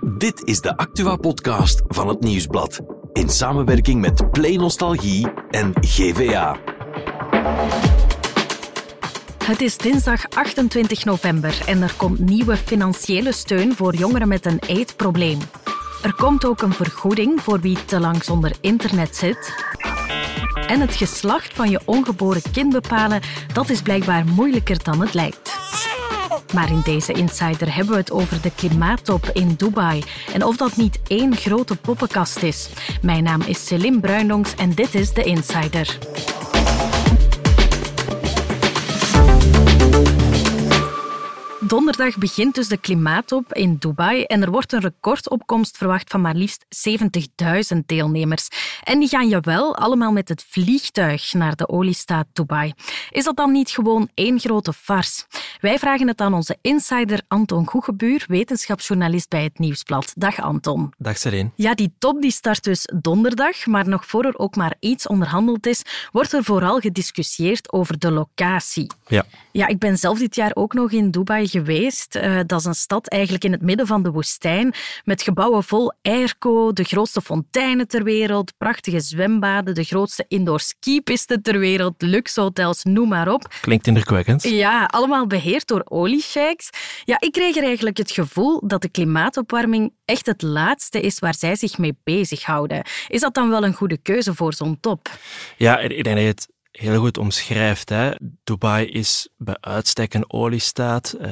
Dit is de Actua-podcast van het Nieuwsblad. In samenwerking met Play Nostalgie en GVA. Het is dinsdag 28 november en er komt nieuwe financiële steun voor jongeren met een eetprobleem. Er komt ook een vergoeding voor wie te lang zonder internet zit. En het geslacht van je ongeboren kind bepalen, dat is blijkbaar moeilijker dan het lijkt. Maar in deze Insider hebben we het over de klimaattop in Dubai en of dat niet één grote poppenkast is. Mijn naam is Celine Bruinongs en dit is de Insider. Donderdag begint dus de klimaattop in Dubai en er wordt een recordopkomst verwacht van maar liefst 70.000 deelnemers. En die gaan je wel allemaal met het vliegtuig naar de oliestaat Dubai. Is dat dan niet gewoon één grote farce? Wij vragen het aan onze insider Anton Goegebuur, wetenschapsjournalist bij het Nieuwsblad. Dag Anton. Dag Sereen. Ja, die top die start dus donderdag, maar nog voor er ook maar iets onderhandeld is, wordt er vooral gediscussieerd over de locatie. Ja. Ja, ik ben zelf dit jaar ook nog in Dubai geweest. Uh, dat is een stad eigenlijk in het midden van de woestijn, met gebouwen vol airco, de grootste fonteinen ter wereld, prachtige zwembaden, de grootste indoor skipisten ter wereld, luxe hotels, noem maar op. Klinkt indrukwekkend. Ja, allemaal beheerd door oliesheiks. Ja, ik kreeg er eigenlijk het gevoel dat de klimaatopwarming echt het laatste is waar zij zich mee bezighouden. Is dat dan wel een goede keuze voor zo'n top? Ja, ik denk dat je het heel goed omschrijft. Hè. Dubai is bij uitstek een oliestaat. Uh,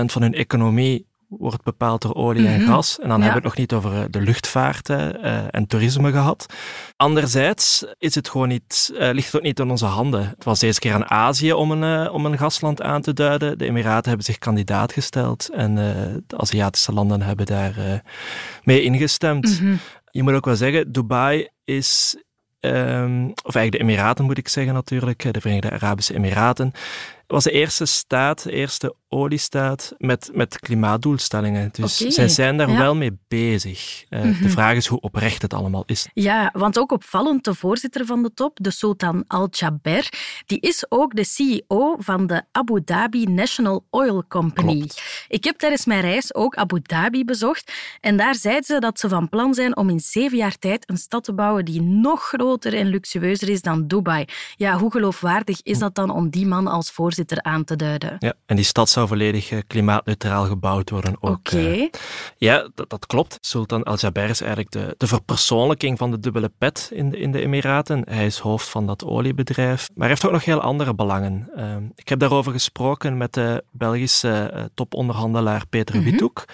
30% van hun economie wordt bepaald door olie en gas. En dan hebben we het nog niet over de luchtvaart uh, en toerisme gehad. Anderzijds is het gewoon niet, uh, ligt het ook niet in onze handen. Het was deze keer aan Azië om een, uh, om een gasland aan te duiden. De Emiraten hebben zich kandidaat gesteld en de Aziatische landen hebben daar mee ingestemd. Mhm. Je moet ook wel zeggen, Dubai is Um, of eigenlijk de Emiraten moet ik zeggen natuurlijk, de Verenigde Arabische Emiraten, was de eerste staat, de eerste oliestaat met, met klimaatdoelstellingen. Dus zij zijn daar ja. wel mee bezig. Uh, Mhm. De vraag is hoe oprecht het allemaal is. Ja, want ook opvallend, de voorzitter van de top, de Sultan Al-Jaber, die is ook de CEO van de Abu Dhabi National Oil Company. Klopt. Ik heb tijdens mijn reis ook Abu Dhabi bezocht en daar zeiden ze dat ze van plan zijn om in zeven jaar tijd een stad te bouwen die nog groter en luxueuzer is dan Dubai. Ja, hoe geloofwaardig is dat dan om die man als voorzitter aan te duiden? Ja, en die stad zou volledig eh, klimaatneutraal gebouwd worden. Ook, Oké. eh. ja, dat, dat klopt. Sultan Al-Jaber is eigenlijk de, de verpersoonlijking van de dubbele pet in de, in de Emiraten. Hij is hoofd van dat oliebedrijf, maar hij heeft ook nog heel andere belangen. Ehm, ik heb daarover gesproken met de Belgische eh, toponderhandelaar Peter Mhm. Withoek.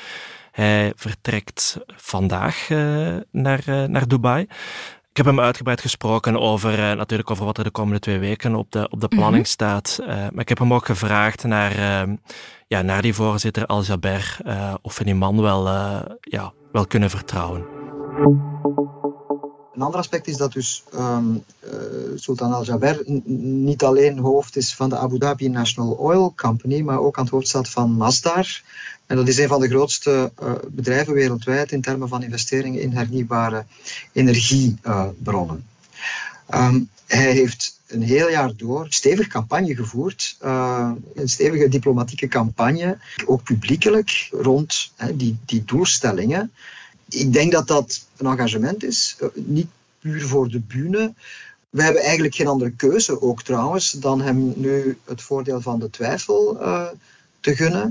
Hij vertrekt vandaag naar, naar Dubai. Ik heb hem uitgebreid gesproken over, eh, natuurlijk over wat er de komende twee weken op de, op de planning staat. Eh, maar ik heb hem ook gevraagd naar, eh, ja, naar die voorzitter Al-Jaber, eh, of we die man wel, ja, wel kunnen vertrouwen. Een ander aspect is dat dus ehm, eh, Sultan Al-Jaber niet alleen hoofd is van de Abu Dhabi National Oil Company, maar ook aan het hoofd staat van Masdar. En dat is een van de grootste eh, bedrijven wereldwijd in termen van investeringen in hernieuwbare energiebronnen. Ehm, hij heeft een heel jaar door stevig campagne gevoerd, eh, een stevige diplomatieke campagne, ook publiekelijk rond die, die doelstellingen. Ik denk dat dat een engagement is, eh, niet puur voor de bühne. We hebben eigenlijk geen andere keuze, ook trouwens, dan hem nu het voordeel van de twijfel eh, te gunnen.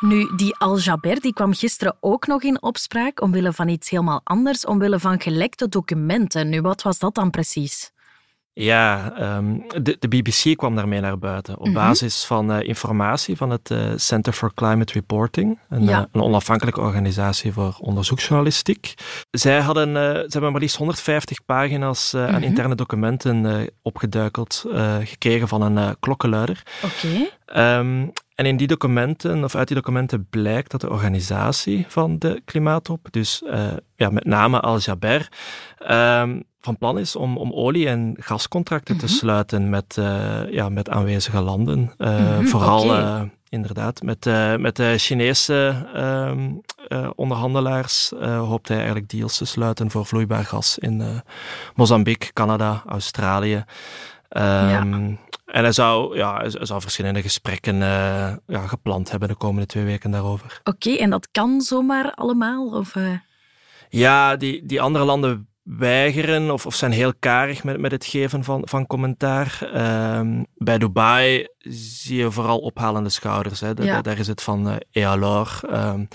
Nu, die Al-Jaber die kwam gisteren ook nog in opspraak omwille van iets helemaal anders, omwille van gelekte documenten. Nu, wat was dat dan precies? Ja, ehm, de, de BBC kwam daarmee naar buiten op Mhm. basis van eh, informatie van het eh, Center for Climate Reporting, een, Ja. eh, een onafhankelijke organisatie voor onderzoeksjournalistiek. Zij, hadden, ze hebben maar liefst 150 pagina's aan Mhm. interne documenten opgeduikeld gekregen van een klokkenluider. Oké. Ehm, en in die documenten, of uit die documenten, blijkt dat de organisatie van de klimaattop, dus ja, met name Al-Jaber, ehm, van plan is om, om olie- en gascontracten te Mhm. sluiten met, eh, ja, met aanwezige landen. Eh, Mhm, vooral, eh, inderdaad, met, met de Chinese ehm, eh, onderhandelaars hoopt hij eigenlijk deals te sluiten voor vloeibaar gas in Mozambique, Canada, Australië. Ehm, en hij zou, ja, hij zou verschillende gesprekken ja, gepland hebben de komende twee weken daarover. Oké, en dat kan zomaar allemaal? Of. Ja, die, die andere landen weigeren of, of zijn heel karig met, met het geven van, van commentaar. Um, bij Dubai zie je vooral ophalende schouders. Hè. Ja. Daar is het van uh, Ealor. Um,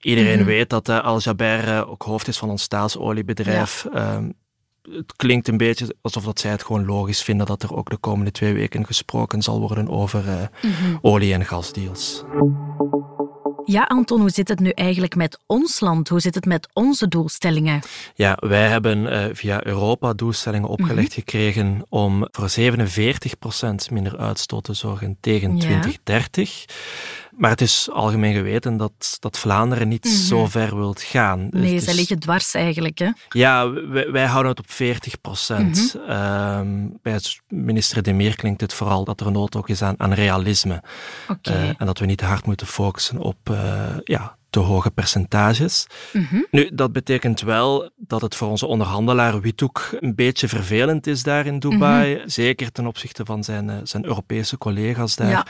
iedereen mm -hmm. weet dat uh, Al Jaber uh, ook hoofd is van ons staatsoliebedrijf. Ja. Um, het klinkt een beetje alsof dat zij het gewoon logisch vinden dat er ook de komende twee weken gesproken zal worden over mm -hmm. olie- en gasdeals. Ja, Anton, hoe zit het nu eigenlijk met ons land? Hoe zit het met onze doelstellingen? Ja, wij hebben uh, via Europa doelstellingen opgelegd mm -hmm. gekregen om voor 47% minder uitstoot te zorgen tegen ja. 2030. Maar het is algemeen geweten dat, dat Vlaanderen niet mm -hmm. zo ver wilt gaan. Nee, dus, zij liggen dwars eigenlijk. Hè? Ja, wij, wij, houden het op 40 procent. Mm -hmm. um, bij minister De Meer klinkt het vooral dat er nood ook is aan, aan realisme. Okay. Uh, en dat we niet te hard moeten focussen op uh, ja, te hoge percentages. Mm -hmm. Nu, dat betekent wel dat het voor onze onderhandelaar Withoek een beetje vervelend is daar in Dubai. Mm -hmm. Zeker ten opzichte van zijn, uh, zijn Europese collega's daar. Ja.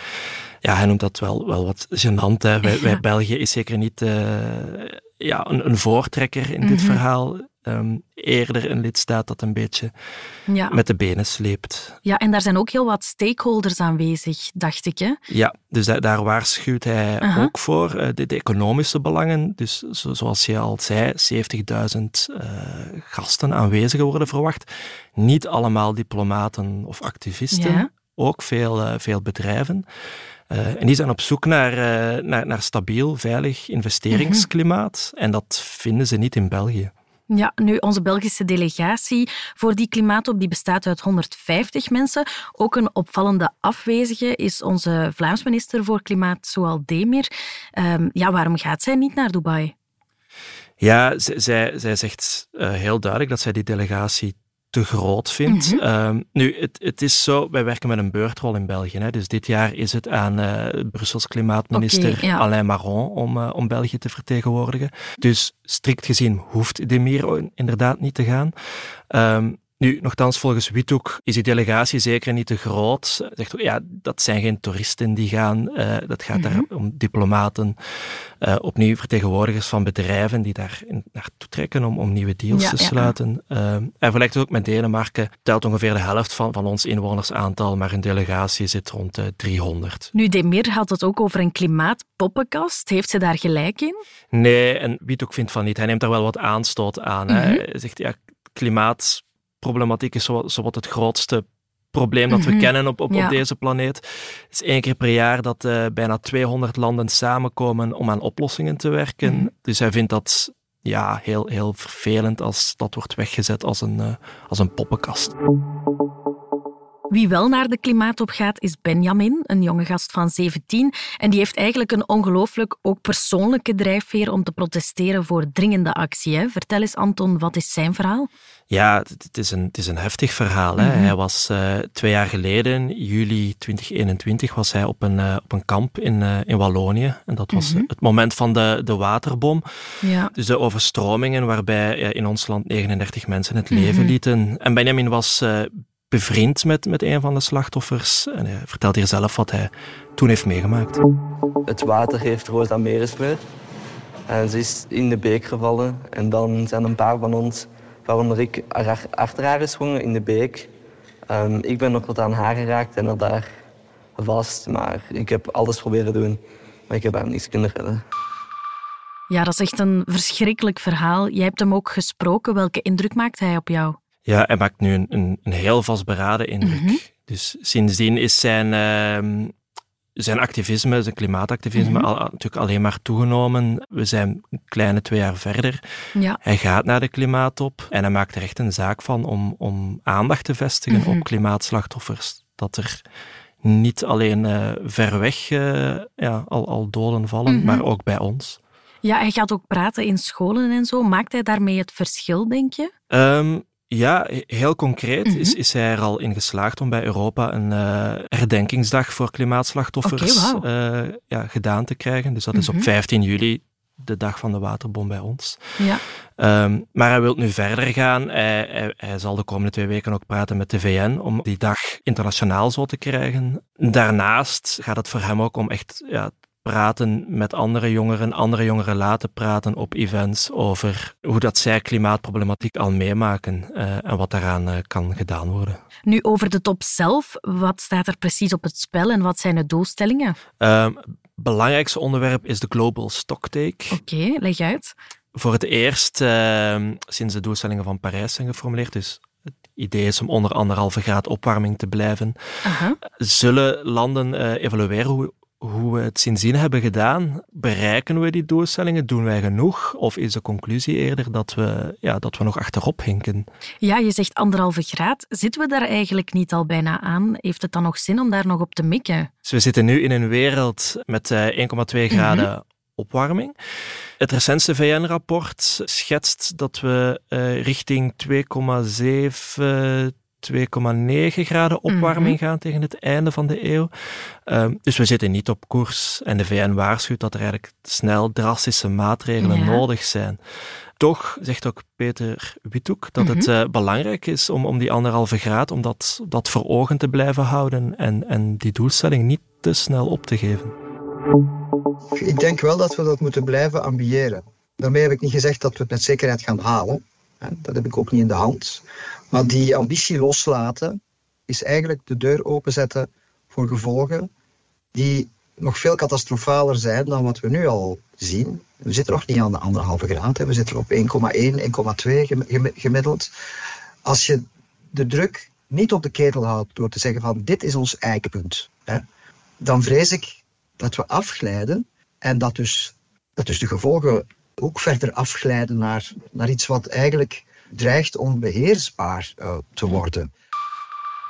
ja, hij noemt dat wel, wel wat gênant. Hè. Wij, wij België is zeker niet uh, ja, een, een, voortrekker in mm -hmm. dit verhaal. Um, eerder een lidstaat dat een beetje ja. met de benen sleept. Ja, en daar zijn ook heel wat stakeholders aanwezig, dacht ik. Hè? Ja, dus daar, daar waarschuwt hij uh -huh. ook voor. Uh, de, de, economische belangen, dus zo, zoals je al zei, 70.000 uh, gasten aanwezigen worden verwacht. Niet allemaal diplomaten of activisten, ja. ook veel, uh, veel bedrijven. Uh, en die zijn op zoek naar, uh, naar, naar stabiel, veilig investeringsklimaat. Mm -hmm. En dat vinden ze niet in België. Ja, nu onze Belgische delegatie voor die klimaatop die bestaat uit 150 mensen. Ook een opvallende afwezige is onze Vlaams minister voor Klimaat, Zoal Demir. Um, ja, waarom gaat zij niet naar Dubai? Ja, zij, zij zegt uh, heel duidelijk dat zij die delegatie te groot vindt. Mm -hmm. um, nu, het, het is zo, wij werken met een beurtrol in België. Hè, dus dit jaar is het aan uh, Brussels klimaatminister okay, ja. Alain Marron om, uh, om België te vertegenwoordigen. Dus strikt gezien hoeft Demir inderdaad niet te gaan. Um, nu, nogthans, volgens Withoek is die delegatie zeker niet te groot. Zegt, ja, dat zijn geen toeristen die gaan. Uh, dat gaat mm -hmm. daar om diplomaten, uh, opnieuw vertegenwoordigers van bedrijven die daar naartoe trekken om, om nieuwe deals ja, te sluiten. Ja. Uh, en vergelijkt ook met Denemarken, telt ongeveer de helft van, van ons inwonersaantal, maar een delegatie zit rond de 300. Nu, Demir had het ook over een klimaatpoppenkast. Heeft ze daar gelijk in? Nee, en Withoek vindt van niet. Hij neemt daar wel wat aanstoot aan. Mm -hmm. Hij zegt, ja, klimaat problematiek is zo, zo wat het grootste probleem dat we mm -hmm. kennen op, op, ja. op, deze planeet. Het is één keer per jaar dat uh, bijna 200 landen samenkomen om aan oplossingen te werken. Mm -hmm. Dus hij vindt dat ja, heel, heel vervelend als dat wordt weggezet als een, uh, als een poppenkast. Wie wel naar de klimaatop gaat is Benjamin, een jonge gast van 17. En die heeft eigenlijk een ongelooflijk ook persoonlijke drijfveer om te protesteren voor dringende actie. Hè? Vertel eens, Anton, wat is zijn verhaal? Ja, het is een, het is een heftig verhaal. Hè. Mm -hmm. Hij was uh, twee jaar geleden, juli 2021, was hij op een, uh, op een kamp in, uh, in Wallonië. En dat was mm -hmm. het moment van de, de waterbom. Ja. Dus de overstromingen waarbij in ons land 39 mensen het leven mm -hmm. lieten. En Benjamin was bevriend met, met een van de slachtoffers. En hij vertelt hier zelf wat hij toen heeft meegemaakt. Het water heeft rood aan meer gespreid. En ze is in de beek gevallen. En dan zijn een paar van ons, waaronder ik, achter haar gesprongen in de beek. Um, ik ben nog wat aan haar geraakt en er daar vast. Maar ik heb alles proberen doen. Maar ik heb haar niets kunnen redden. Ja, dat is echt een verschrikkelijk verhaal. Jij hebt hem ook gesproken. Welke indruk maakt hij op jou? Ja, hij maakt nu een, een, een heel vastberaden indruk. Mm -hmm. Dus sindsdien is zijn, uh, zijn activisme, zijn klimaatactivisme, mm -hmm. al, natuurlijk alleen maar toegenomen. We zijn een kleine twee jaar verder. Ja. Hij gaat naar de klimaattop en hij maakt er echt een zaak van om, om aandacht te vestigen mm -hmm. op klimaatslachtoffers. Dat er niet alleen uh, ver weg uh, ja, al, al doden vallen, maar ook bij ons. Ja, hij gaat ook praten in scholen en zo. Maakt hij daarmee het verschil, denk je? Um, ja, heel concreet mm -hmm. is, is hij er al in geslaagd om bij Europa een uh, herdenkingsdag voor klimaatslachtoffers okay, wow. uh, ja, gedaan te krijgen. Dus dat mm -hmm. is op 15 juli de dag van de waterbom bij ons. Ja. Ehm, maar hij wil nu verder gaan. Hij, hij, zal de komende twee weken ook praten met de VN om die dag internationaal zo te krijgen. Daarnaast gaat het voor hem ook om echt ja, praten met andere jongeren, andere jongeren laten praten op events over hoe dat zij klimaatproblematiek al meemaken uh, en wat daaraan uh, kan gedaan worden. Nu over de top zelf, wat staat er precies op het spel en wat zijn de doelstellingen? Uh, belangrijkste onderwerp is de Global Stocktake. Oké, okay, leg uit. Voor het eerst ehm, sinds de doelstellingen van Parijs zijn geformuleerd, dus het idee is om onder anderhalve graad opwarming te blijven, Aha. zullen landen uh, evalueren hoe hoe we het sindsdien hebben gedaan. Bereiken we die doelstellingen? Doen wij genoeg? Of is de conclusie eerder dat we, ja, dat we nog achterop hinken? Ja, je zegt anderhalve graad. Zitten we daar eigenlijk niet al bijna aan? Heeft het dan nog zin om daar nog op te mikken? Dus we zitten nu in een wereld met 1,2 eh, graden mm -hmm. opwarming. Het recentste VN-rapport schetst dat we uh, richting 2,7 2,9 graden opwarming gaan tegen het einde van de eeuw. Um, dus we zitten niet op koers. En de VN waarschuwt dat er eigenlijk snel drastische maatregelen ja. nodig zijn. Toch zegt ook Peter Withoek dat het uh, belangrijk is om, om die anderhalve graad, om dat, dat voor ogen te blijven houden en, en die doelstelling niet te snel op te geven. Ik denk wel dat we dat moeten blijven ambiëren. Daarmee heb ik niet gezegd dat we het met zekerheid gaan halen. Dat heb ik ook niet in de hand. Maar die ambitie loslaten is eigenlijk de deur openzetten voor gevolgen die nog veel catastrofaler zijn dan wat we nu al zien. We zitten nog niet aan de anderhalve graad, we zitten op 1,1, 1,2 gemiddeld. Als je de druk niet op de ketel houdt door te zeggen van dit is ons eikenpunt, hè, dan vrees ik dat we afglijden en dat dus, dat dus de gevolgen ook verder afglijden naar, naar iets wat eigenlijk dreigt onbeheersbaar uh, te worden.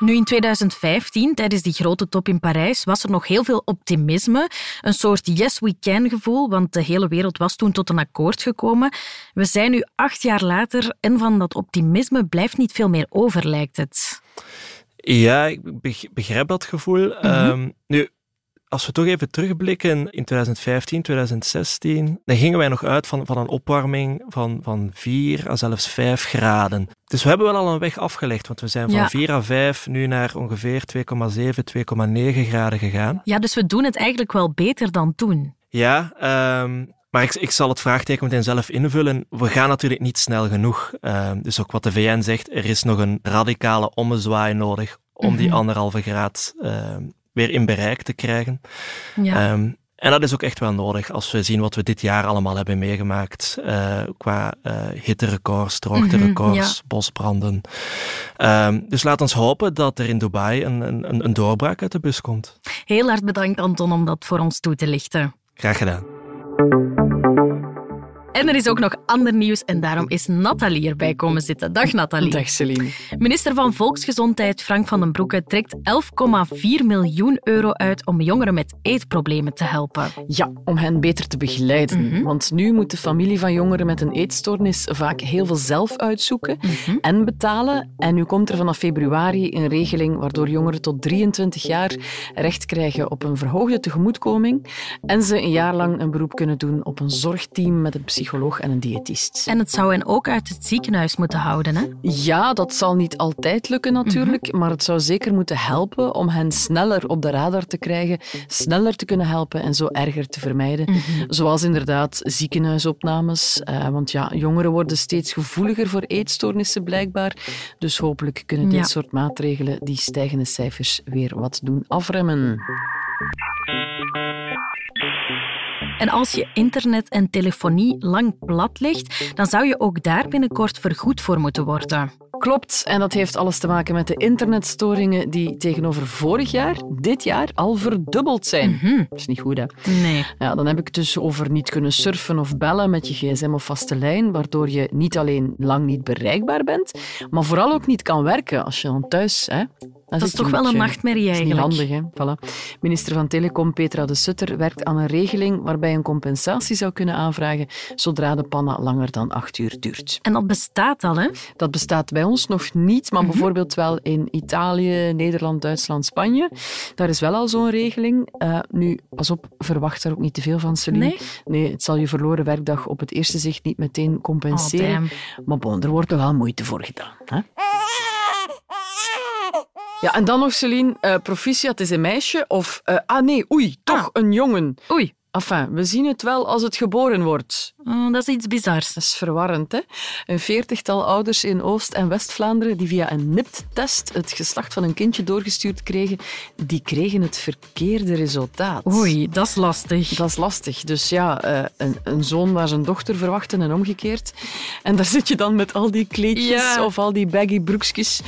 Nu in 2015, tijdens die grote top in Parijs, was er nog heel veel optimisme. Een soort yes we can gevoel, want de hele wereld was toen tot een akkoord gekomen. We zijn nu acht jaar later en van dat optimisme blijft niet veel meer over, lijkt het. Ja, ik begrijp dat gevoel. Mm -hmm. um, nu, als we toch even terugblikken in 2015, 2016, dan gingen wij nog uit van, van een opwarming van, van 4 à zelfs 5 graden. Dus we hebben wel al een weg afgelegd, want we zijn van ja. 4 à 5 nu naar ongeveer 2,7, 2,9 graden gegaan. Ja, dus we doen het eigenlijk wel beter dan toen. Ja, um, maar ik, ik, zal het vraagteken meteen zelf invullen. We gaan natuurlijk niet snel genoeg. Uh, dus ook wat de VN zegt, er is nog een radicale ommezwaai nodig om die anderhalve graad uh, weer in bereik te krijgen. Ja. Um, en dat is ook echt wel nodig als we zien wat we dit jaar allemaal hebben meegemaakt uh, qua uh, hitterecords, droogterecords, mm -hmm, ja. bosbranden. Um, dus laat ons hopen dat er in Dubai een, een, een doorbraak uit de bus komt. Heel hard bedankt Anton om dat voor ons toe te lichten. Graag gedaan. En er is ook nog ander nieuws en daarom is Nathalie erbij komen zitten. Dag Nathalie. Dag Celine. Minister van Volksgezondheid Frank van den Broeke trekt 11,4 miljoen euro uit om jongeren met eetproblemen te helpen. Ja, om hen beter te begeleiden. Mm -hmm. Want nu moet de familie van jongeren met een eetstoornis vaak heel veel zelf uitzoeken mm -hmm. en betalen. En nu komt er vanaf februari een regeling waardoor jongeren tot 23 jaar recht krijgen op een verhoogde tegemoetkoming en ze een jaar lang een beroep kunnen doen op een zorgteam met een psycholoog en een diëtist. En het zou hen ook uit het ziekenhuis moeten houden, hè? Ja, dat zal niet altijd lukken natuurlijk, mm -hmm. maar het zou zeker moeten helpen om hen sneller op de radar te krijgen, sneller te kunnen helpen en zo erger te vermijden. Mm -hmm. Zoals inderdaad ziekenhuisopnames, uh, want ja, jongeren worden steeds gevoeliger voor eetstoornissen blijkbaar. Dus hopelijk kunnen dit ja. soort maatregelen die stijgende cijfers weer wat doen afremmen. En als je internet en telefonie lang plat ligt, dan zou je ook daar binnenkort vergoed voor moeten worden. Klopt, en dat heeft alles te maken met de internetstoringen die tegenover vorig jaar, dit jaar, al verdubbeld zijn. Mm -hmm. Dat is niet goed, hè? Nee. Ja, dan heb ik het dus over niet kunnen surfen of bellen met je gsm of vaste lijn, waardoor je niet alleen lang niet bereikbaar bent, maar vooral ook niet kan werken als je dan thuis hè, Dat, is toch wel een nachtmerrie eigenlijk. Dat is niet handig, hè? Voilà. Minister van Telecom Petra de Sutter werkt aan een regeling waarbij een compensatie zou kunnen aanvragen zodra de panna langer dan acht uur duurt. En dat bestaat al, hè? Dat bestaat bij ons nog niet, maar mhm. bijvoorbeeld wel in Italië, Nederland, Duitsland, Spanje. Daar is wel al zo'n regeling. Uh, nu, pas op, verwacht daar ook niet te veel van, Celine. Nee? nee, het zal je verloren werkdag op het eerste zicht niet meteen compenseren. Oh, maar bon, er wordt toch wel moeite voor gedaan. Hè? Ja, en dan nog, Celine, uh, proficiat is een meisje of... Uh, ah nee, oei, toch ah. een jongen. Oei. Enfin, we zien het wel als het geboren wordt. Oh, dat is iets bizars. Dat is verwarrend, hè? Een veertigtal ouders in Oost- en West-Vlaanderen die via een NIPT-test het geslacht van een kindje doorgestuurd kregen, die kregen het verkeerde resultaat. Oei, dat is lastig. Dat is lastig. Dus ja, eh, een, een zoon waar zijn dochter verwachten en omgekeerd. En daar zit je dan met al die kleedjes of al die baggy broekjes.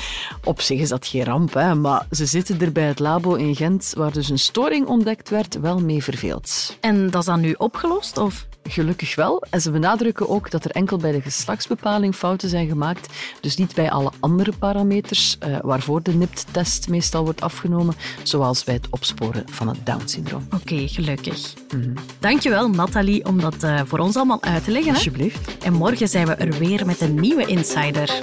Op zich is dat geen ramp, hè? maar ze zitten er bij het labo in Gent, waar dus een storing ontdekt werd, wel mee verveeld. En dat is dan nu opgelost? Of? Gelukkig wel. En ze benadrukken ook dat er enkel bij de geslachtsbepaling fouten zijn gemaakt. Dus niet bij alle andere parameters uh, waarvoor de NIPT-test meestal wordt afgenomen, zoals bij het opsporen van het Down-syndroom. Oké, gelukkig. Mm Dankjewel, Nathalie, om dat uh, voor ons allemaal uit te leggen. Hè? Alsjeblieft. En morgen zijn we er weer met een nieuwe Insider.